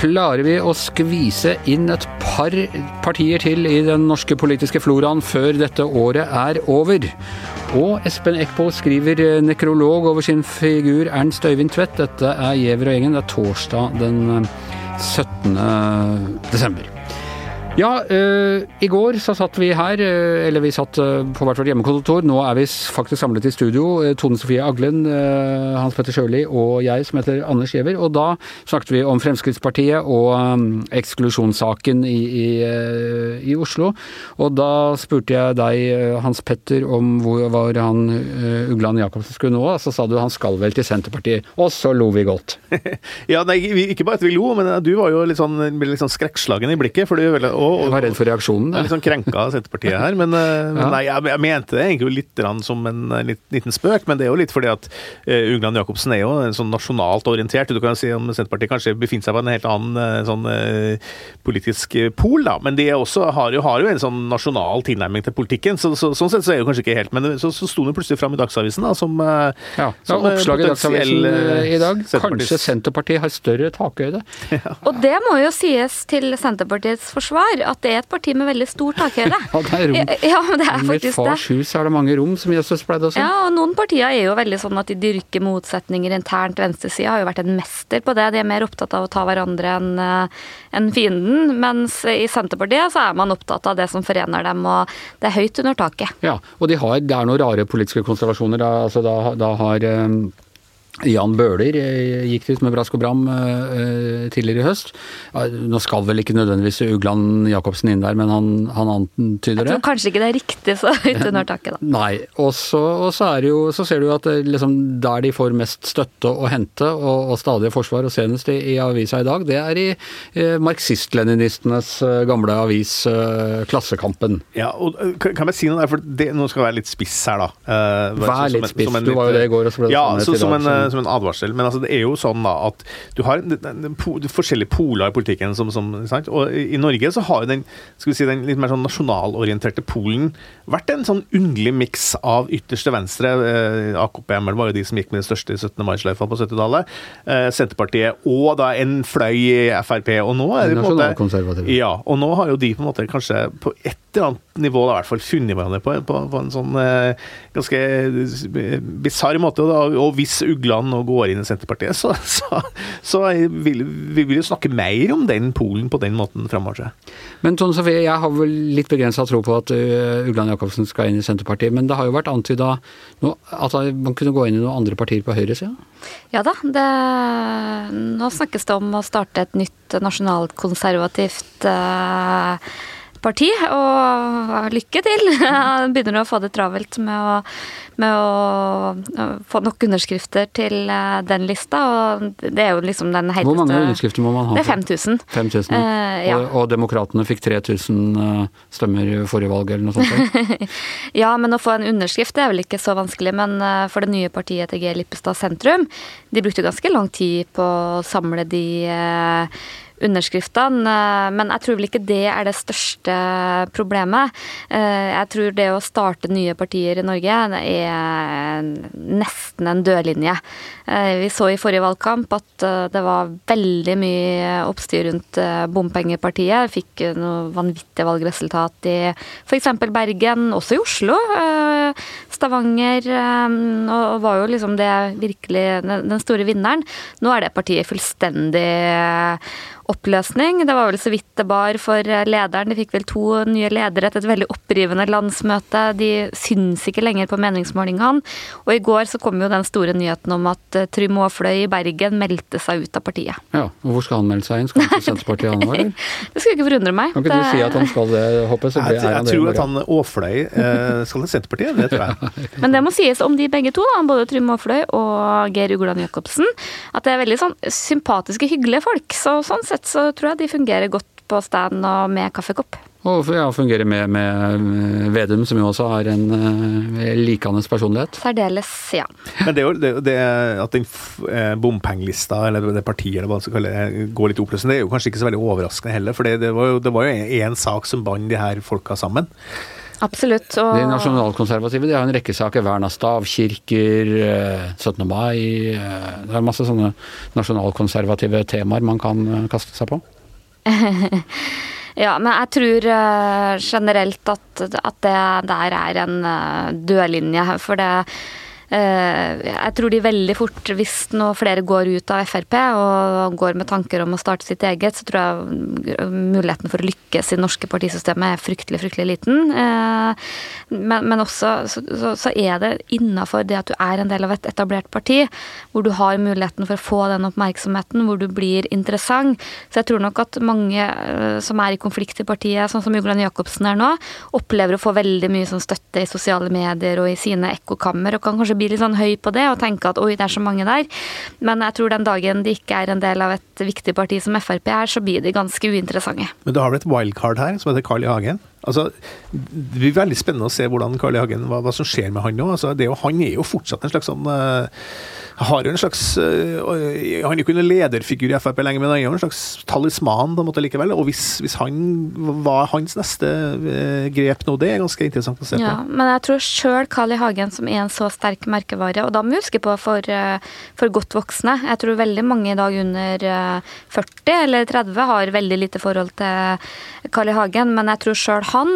Klarer vi å skvise inn et par partier til i den norske politiske floraen før dette året er over? Og Espen Eckbo skriver nekrolog over sin figur Ernst Øyvind Tvedt. Dette er Giæver og gjengen. Det er torsdag den 17. desember. Ja, øh, i går så satt vi her, øh, eller vi satt øh, på hvert vårt hjemmekontor. Nå er vi faktisk samlet i studio. Tone Sofie Aglen, Hans Petter Sjøli og jeg som heter Anders Giæver. Og da snakket vi om Fremskrittspartiet og eksklusjonssaken i, i, i, Oslo. Og da spurte jeg deg, Hans Petter, om hvor var han Ugland Jacobsen skulle nå. Så sa du han skal vel til Senterpartiet. Og så lo vi godt. ja, nei, ikke bare at vi lo, men du var jo litt sånn, litt sånn skrekkslagen i blikket. for du og, og, jeg var redd for reaksjonen. Litt sånn krenka av Senterpartiet her. Men, eh, men nei, jeg, jeg, mente det egentlig litt som en litt, liten spøk. Men det er jo litt fordi at uh, Ugland Jacobsen er jo en sånn nasjonalt orientert. Du kan si om Senterpartiet kanskje befinner seg på en helt annen uh, sånn uh, politisk pol, da. Men de også, har, jo, har jo en sånn nasjonal tilnærming til politikken. Så, så, sånn sett så er det jo kanskje ikke helt Men så, så sto det plutselig fram i Dagsavisen da, som, ja, som oppslag i Dagsavisen i dag. Kanskje Senterpartiet har større takhøyde. Ja. Og det må jo sies til Senterpartiets forsvar at det er et parti med veldig stor takhøyde. ja, det er rom. Ja, men det er faktisk det. I fars hus er det mange rom, som Jesus pleide å si. Ja, og noen partier er jo veldig sånn at de dyrker motsetninger internt. Venstresida har jo vært en mester på det. De er mer opptatt av å ta hverandre enn eh, en fienden. Mens i Senterpartiet så er man opptatt av det som forener dem, og det er høyt under taket. Ja, og de har, det er noen rare politiske konstellasjoner. Da, altså da, da har um Jan Bøhler eh, gikk ut med brask og bram uh, tidligere i høst. Nå skal vel ikke nødvendigvis Ugland Jacobsen inn der, men han, han antyder det. Jeg tror kanskje ikke det er riktig så høyt under taket, da. Nei. Og så, og så, er det jo, så ser du at liksom, der de får mest støtte å hente, og, og stadige forsvar, og senest i, i, avisa i dag, det er i eh, marxist-leninistenes gamle avis Klassekampen. Ja, og kan jeg si noe der, for det, nå skal jeg være litt spiss her, da. Vær litt spiss. du var jo det i går, og så ble det ja, sånn så, som en, som en advarsel. Men altså, det er jo sånn da at du har en, en, en, forskjellige poler i politikken. Som, som, og i Norge så har den, skal vi si, den litt mer sånn nasjonalorienterte polen vært en sånn underlig miks av ytterste venstre. Eh, AKP-ML var jo de som gikk med den største 17. mai-sløyfa på 70-tallet. Eh, Senterpartiet og da en fløy i Frp. Og nå er det på en måte Ja, og nå har jo de på en måte kanskje på et eller annet nivå da, i hvert fall funnet hverandre på, på, på en sånn eh, ganske bisarr måte. Da. Og hvis Ugland nå går inn i Senterpartiet, så, så, så vil vi vil jo snakke mer om den Polen på den måten framover. Men Tone Sofie, jeg har vel litt begrensa tro på at uh, Ugland Jacobsen skal inn i Senterpartiet, men det har jo vært antyda at man kunne gå inn i noen andre partier på høyresida? Ja da. Det, nå snakkes det om å starte et nytt nasjonalkonservativt uh, parti, og lykke til! Begynner å få det travelt med å, med å få nok underskrifter til eh, den lista, og det er jo liksom den heiteste Hvor mange underskrifter må man ha? Det er 5000. 5000. Uh, ja. Og, og Demokratene fikk 3000 eh, stemmer i forrige valg, eller noe sånt? ja, men å få en underskrift det er vel ikke så vanskelig, men for det nye partiet til G. Lippestad sentrum, de brukte ganske lang tid på å samle de uh, underskriftene. Eh, men jeg tror vel ikke det er det største problemet. Eh, jeg tror det å starte nye partier i Norge er nesten en dødlinje. Eh, vi så i forrige valgkamp at det var veldig mye oppstyr rundt bompengepartiet. Fikk noe vanvittig valgresultat i f.eks. Bergen, også i Oslo. Stavanger. Og var jo liksom det virkelig den store vinneren. Nå er det partiet fullstendig oppløsning. Det var vel så vidt det bar for lederen. De fikk vel to nye ledere etter et veldig opprivende landsmøte. De syns ikke lenger på meningsmålingene. Og i går så kom jo den store nyheten om at eh, Trym Aafløy i Bergen meldte seg ut av partiet. Ja, og Hvor skal han melde seg inn? Skal han til Senterpartiet han var, Det skulle ikke forundre meg. Kan ikke du si at han skal det, Hoppe? Så jeg, jeg tror at han Aafløy eh, skal til Senterpartiet, det tror jeg. Men det må sies om de begge to, da, både Trym Aafløy og Geir Ugland Jacobsen, at det er veldig sånn sympatiske, hyggelige folk. Så sånn sett så tror jeg de fungerer godt på stand og med kaffekopp. Og ja, fungerer med, med, Vedum, som jo også har en uh, likandes personlighet. Særdeles, ja. Men det er jo det, det at den eh, bompengelista, eller det partiet eller hva man skal kalle det, går litt oppløsende, det er jo kanskje ikke så veldig overraskende heller. For det, det var jo én sak som bandt de her folka sammen. Absolutt. Og... De nasjonalkonservative de har en rekke saker. Vern av stavkirker, 17. mai Det er masse sånne nasjonalkonservative temaer man kan kaste seg på. ja, men jeg tror generelt at, at det der er en dødlinje. For det Eh, jeg tror de veldig fort, hvis nå flere går ut av Frp og går med tanker om å starte sitt eget, så tror jeg muligheten for å lykkes i det norske partisystemet er fryktelig, fryktelig liten. Eh, men, men også så, så, er det innafor det at du er en del av et etablert parti, hvor du har muligheten for å få den oppmerksomheten, hvor du blir interessant. Så jeg tror nok at mange eh, som er i konflikt i partiet, sånn som Jugland Jacobsen er nå, opplever å få veldig mye sånn støtte i sosiale medier og i sine ekkokammer, og kan kanskje bli litt sånn høy på det og tenke at oi, det er så mange der. Men jeg tror den dagen de ikke er en del av et viktig parti som Frp er, så blir de ganske uinteressante. Men du har vel et wildcard her, som heter Carl I. Hagen? Altså, det blir veldig spennende å se hvordan Carl I. Hagen, hva, hva, som skjer med han nå. Altså, jo, han er jo fortsatt en slags sånn uh, har jo en slags uh, Han er jo ikke en lederfigur i Frp lenger, men han er jo en slags talisman på en måte likevel. Og hvis, hvis han var hans neste uh, grep nå, det er ganske interessant å se på. ja. Men jeg tror sjøl Carl I. Hagen, som er en så sterk merkevare, og da må vi huske på for, for godt voksne Jeg tror veldig mange i dag under 40 eller 30 har veldig lite forhold til Carl I. Hagen, men jeg tror sjøl han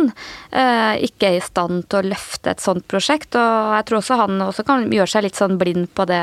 eh, ikke er i stand til å løfte et sånt prosjekt. Og jeg tror også han også kan gjøre seg litt sånn blind på det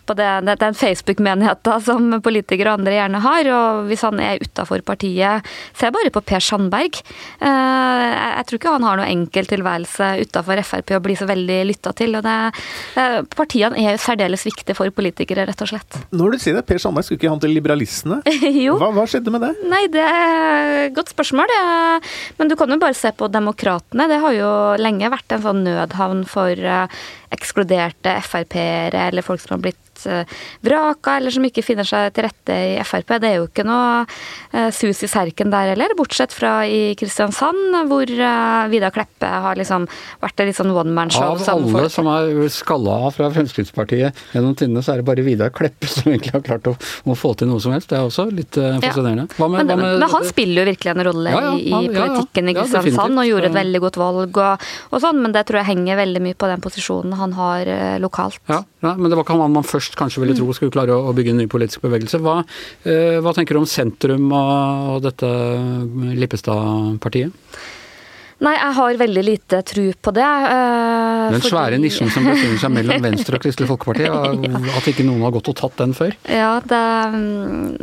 på det, den Facebook-menigheten som politikere og andre gjerne har. Og hvis han er utafor partiet Se bare på Per Sandberg. Eh, jeg tror ikke han har noe enkel tilværelse utafor Frp å bli så veldig lytta til. og det, Partiene er særdeles viktige for politikere, rett og slett. Når du sier det, Per Sandberg, skulle ikke han til liberalistene? jo. Hva, hva, skjedde med det? Nei, det er et godt spørsmål. Det. Men du kan jo bare se på Demokratene. Det har jo lenge vært en sånn nødhavn for eh, ekskluderte Frp-ere eller folk som har blitt Eh, vraka, eller som ikke finner seg til rette i Frp. Det er jo ikke noe eh, sus i serken der heller, bortsett fra i Kristiansand, hvor eh, Vidar Kleppe har liksom vært et litt sånn one man show. Av alle som er skalla av fra Fremskrittspartiet gjennom tidene, så er det bare Vidar Kleppe som egentlig har klart å, å få til noe som helst. Det er også litt fascinerende. Hva med, men, hva med, men han spiller jo virkelig en rolle ja, ja, i, i politikken i Kristiansand, og gjorde et veldig godt valg og, og, sånn, men det tror jeg henger veldig mye på den posisjonen han har lokalt. Ja, men det var ikke han man først først kanskje ville tro skulle klare å bygge en ny politisk bevegelse. Hva, eh, hva tenker du om sentrum og dette Lippestad-partiet? Nei, jeg har veldig lite tro på det. Uh, den svære fordi... nisjen som befinner seg mellom Venstre og Kristelig Folkeparti, ja. at ikke noen har gått og tatt den før? Ja, det,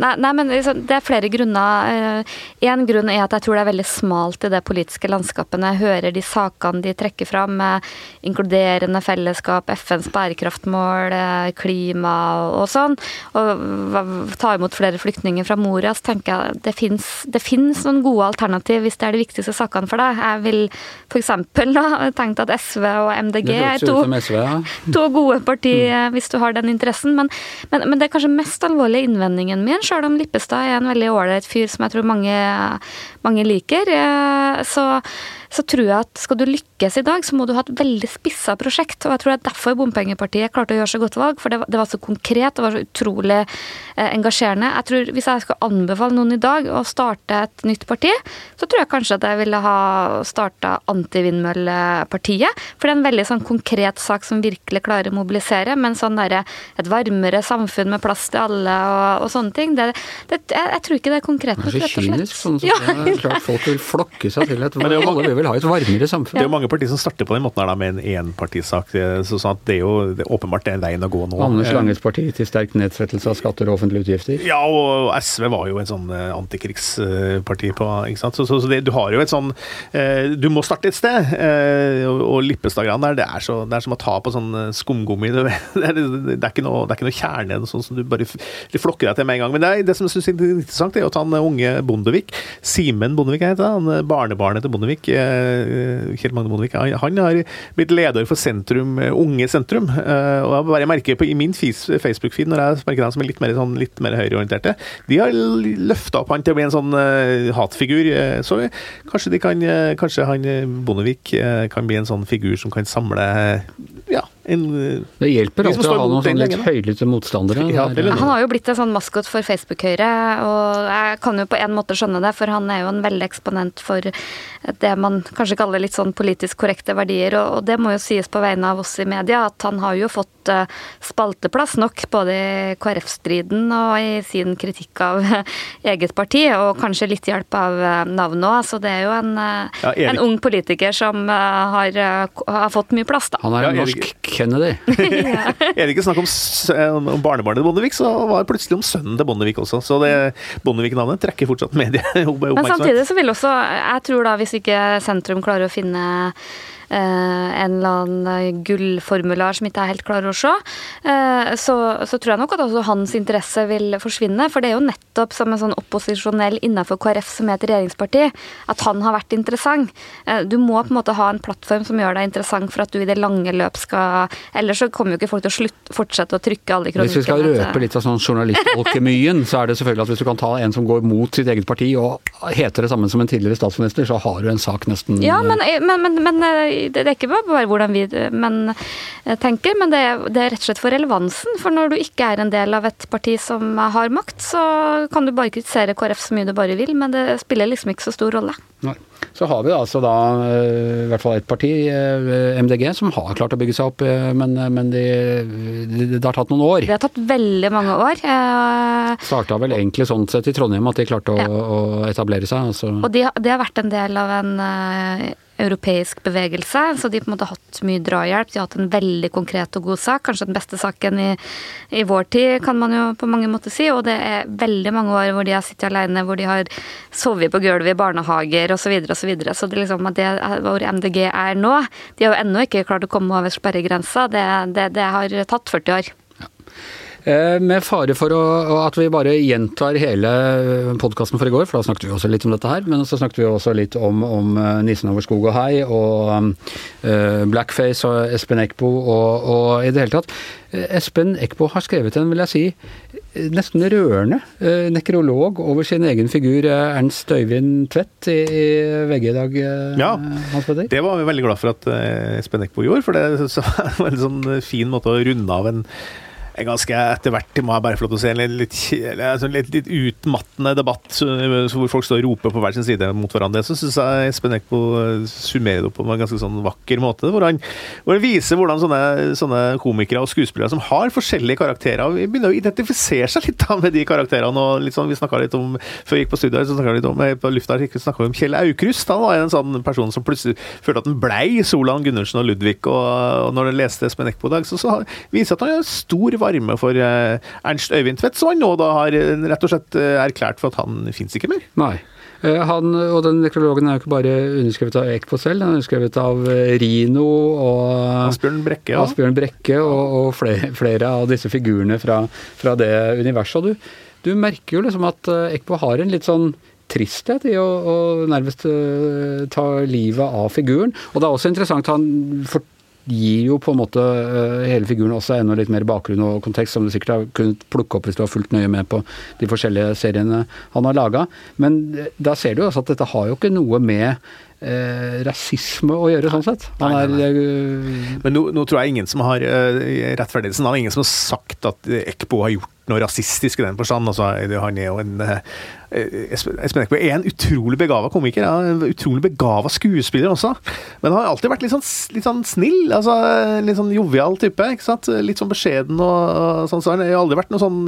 nei, nei, men liksom, det er flere grunner. Én uh, grunn er at jeg tror det er veldig smalt i det politiske landskapet. Når jeg hører de sakene de trekker fram med inkluderende fellesskap, FNs bærekraftmål, uh, klima og, og sånn, og ta imot flere flyktninger fra Moria, så tenker jeg det fins noen gode alternativ hvis det er de viktigste sakene for deg. Jeg vil f.eks. tenkt at SV og MDG er to, SV, ja. to, gode partier mm. hvis du har den interessen. Men, men, men, det er kanskje mest alvorlige innvendingen min, sjøl om Lippestad er en veldig ålreit fyr som jeg tror mange, mange liker. Eh, så så tror jeg at skal du lykkes i dag, så må du ha et veldig spissa prosjekt. Og jeg tror det er derfor Bompengepartiet klarte å gjøre så godt valg, for det var, det var så konkret, det var så utrolig eh, engasjerende. Jeg tror Hvis jeg skulle anbefale noen i dag å starte et nytt parti, så tror jeg kanskje at jeg ville ha starta Antivindmøllepartiet. For det er en veldig sånn konkret sak som virkelig klarer å mobilisere. Men sånn derre et varmere samfunn med plass til alle og, og sånne ting, det, det, jeg, jeg, tror ikke det er konkret nok, rett og slett. Det er så kynisk, sånn som ja. det er klart folk vil flokke seg til et alle vil ha et varmere samfunn. Det er jo mange partier som starter på den måten her da, med en enpartisak. Så sånn at det er jo det er åpenbart det er veien å gå nå. Anders Langes parti til sterk nedsettelse av skatter og offentlige utgifter? Ja, og SV var jo en sånn eh, antikrigsparti på ikke sant? Så, så, så det, du har jo et sånn eh, Du må starte et sted. Eh, og, og Lippestad-greiene der, det er, så, det er som å ta på sånn skumgummi. Det, er, det, er ikke noe, det er ikke noe kjerne sånn som du bare flokker deg til med en gang. Men det, er, det som jeg syns er interessant, er å at han unge Bondevik, Simen Bondevik heter han, barnebarnet til Bondevik, Eh, Kjell Magne Bondevik, han har blitt leder for sentrum, eh, Unge Sentrum. Eh, og jeg bare merker på, I min Facebook-feed, når jeg merker dem som er litt mer, sånn, litt mer høyreorienterte, de har løfta opp han til å bli en sånn hatfigur. Så kanskje, kan, kanskje han Bondevik kan bli en sånn figur som kan samle ja, en eh, Det hjelper alltid å ha noen sånn litt høylytte motstandere. Ja, Han har jo blitt en sånn maskot for Facebook-Høyre, og jeg kan jo på en måte skjønne det, for han er jo en veldig eksponent for det man kanskje kaller litt sånn politisk korrekte verdier, og og det må jo sies på vegne av oss i media, at han har jo fått eh, spalteplass nok både i KrF-striden og i sin kritikk av eget parti, og kanskje litt hjelp av eh, navnet òg, så det er jo en, Ja, en ung politiker som har, har fått mye plass, da. Han er Ja, en er det norsk Er det ikke snakk om, om barnebarnet til Bondevik, så var det plutselig om sønnen til Bondevik også. Så det Bondevik-navnet trekker fortsatt medieoppmerksomhet. Men samtidig så vil også Jeg tror da hvis ikke sentrum klarer å finne en eller annen gullformular som ikke er helt klarer å se, eh, så, så tror jeg nok at også hans interesse vil forsvinne. For det er jo nettopp som en sånn opposisjonell innenfor KrF som er et regjeringsparti, at han har vært interessant. Eh, du må på en måte ha en plattform som gjør deg interessant for at du i det lange løp skal Ellers så kommer jo ikke folk til å slutt, fortsette å trykke alle kronikkene. Hvis vi skal røpe litt av sånn journalistalkemien, så er det selvfølgelig at hvis du kan ta en som går mot sitt eget parti og heter det samme som en tidligere statsminister, så har du en sak nesten Ja, men, men, men, men eh, det er ikke bare hvordan vi men, eh, tenker, men det er, det er rett og slett for relevansen. For når du ikke er en del av et parti som har makt, så kan du bare kritisere KrF så mye du bare vil, men det spiller liksom ikke så stor rolle. Nei. Så har vi altså da eh, i hvert fall ett parti, eh, MDG, som har klart å bygge seg opp, men, men, det de, de, det har tatt noen år. Det har tatt veldig mange år. eh, Starta vel egentlig sånn sett i Trondheim at de klarte å, Ja. å etablere seg. Altså. Og de, har- det har vært en del av en eh, europeisk bevegelse, så de på en måte har hatt mye drahjelp. De har hatt en veldig konkret og god sak, kanskje den beste saken i, i vår tid, kan man jo på mange måter si. Og det er veldig mange år hvor de har sittet alene, hvor de har sovet på gulvet i barnehager osv. Så, videre, og så, så det liksom det hvor MDG er nå De har jo ennå ikke klart å komme over sperregrensa. Det, det, det har tatt 40 år. Eh, Med fare for å, at vi bare gjentar hele podkasten for i går, for da snakket vi også litt om dette her, men så snakket vi også litt om, om eh, Nissen over skog og hei, og eh, Blackface og Espen Eckbo og, og i det hele tatt. Eh, Espen Eckbo har skrevet en, vil jeg si, eh, nesten rørende eh, nekrolog over sin egen figur eh, Ernst Øyvind Tvedt i, VG i dag, eh, Ja. Det var vi veldig glad for at eh, Espen Eckbo gjorde, for det var en sånn fin måte å runde av en en ganske etter hvert, må jeg bare få lov til å se en litt, litt, altså litt, litt utmattende debatt hvor folk står og roper på hver sin side mot hverandre. Så syns jeg Espen Eckbo summerer det opp på en ganske sånn vakker måte. Hvor han, hvor han viser hvordan sånne, sånne komikere og skuespillere som har forskjellige karakterer, begynner å identifisere seg litt da med de karakterene. og sånn, Vi snakka litt om før vi gikk på studio, så snakket vi litt om, eh, på lufta her, så snakket vi om Kjell Aukrust. Han var en sånn person som plutselig følte at han blei Solan Gundersen og Ludvig. Og, og når jeg leste Espen Eckbo i dag, så, så viser at han har stor varme for eh, Ernst Øyvind Tvedt, som han nå da har eh, rett og slett eh, erklært for at han fins ikke mer. Nei. Han, og den nekrologen er jo ikke bare underskrevet av Ekpo selv, den er underskrevet av Rino og Asbjørn Brekke. Ja. Asbjørn Brekke og, og flere, flere av disse figurene fra, fra det universet. Og du, du merker jo liksom at Ekpo har en litt sånn tristhet i å, å nærmest ta livet av figuren. Og det er også interessant, han for, gir jo på en måte eh, hele figuren også enda litt mer bakgrunn og kontekst, som du sikkert har kunnet plukke opp hvis du har fulgt nøye med på de forskjellige seriene han har laga. Men eh, da ser du også at dette har jo ikke noe med eh, rasisme å gjøre, sånn sett. Han Nei, nei, eh, Men nå, nå tror jeg ingen som har uh, rettferdigheten er ingen som har sagt at Ekbo har gjort noe rasistisk i den forstand. Altså, han er jo en uh, Espen Eckbo er en utrolig begava komiker. Ja, en utrolig begava skuespiller også. Men han har alltid vært litt sånn, litt sånn snill. altså Litt sånn jovial type. Litt sånn beskjeden og, og sånn. Så han har aldri vært noe sånn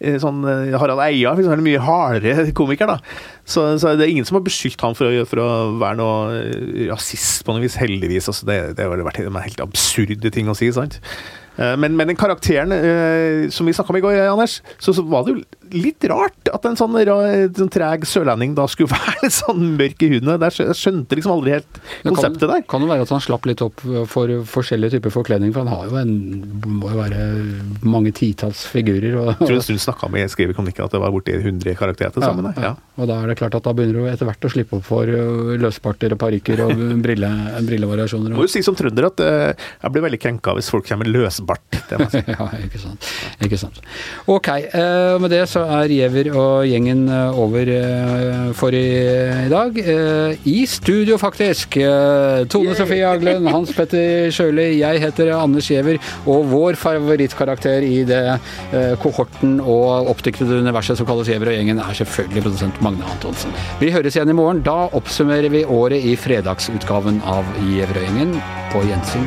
sånn eh, Harald Eia, for eksempel, mye hardere komiker. da. Så, så det er ingen som har beskyldt han for å, for å være noe eh, rasist på noe vis, heldigvis. Altså, det, har vært helt absurde ting å si. sant? Eh, Men, men den karakteren eh, som vi snakka om i går, Anders, så, så var det jo litt rart at en sånn, sånn treg sørlending da skulle være litt sånn mørk i huden. Jeg skjønte liksom aldri helt det konseptet kan, der. kan jo være at han slapp litt opp for forskjellige typer forkledning, for han har jo en må jo være mange titalls figurer. Og, Jeg tror en stund snakka med skrev i kronikken at det var borti 100 karakterer til sammen. Ja, Ja, Og da er det klart at da begynner du etter hvert å slippe opp for løsparter og parykker og brille, brillevariasjoner. Jeg må jo si som trønder at eh, jeg blir veldig krenka hvis folk kommer løse glassbart. Det må jeg si. Ja, ikke sant. Ikke sant. Ok, eh, med det så er Giæver og gjengen eh, over eh, for i, dag. Eh, I studio, faktisk. Tone Sofie Aglen, Hans Petter Sjøli, jeg heter Anders Giæver, og vår favorittkarakter i det kohorten og oppdiktede universet som kalles Giæver og gjengen, er selvfølgelig produsent Magne Antonsen. Vi høres igjen i morgen. Da oppsummerer vi året i fredagsutgaven av Giæver og gjengen. På gjensyn.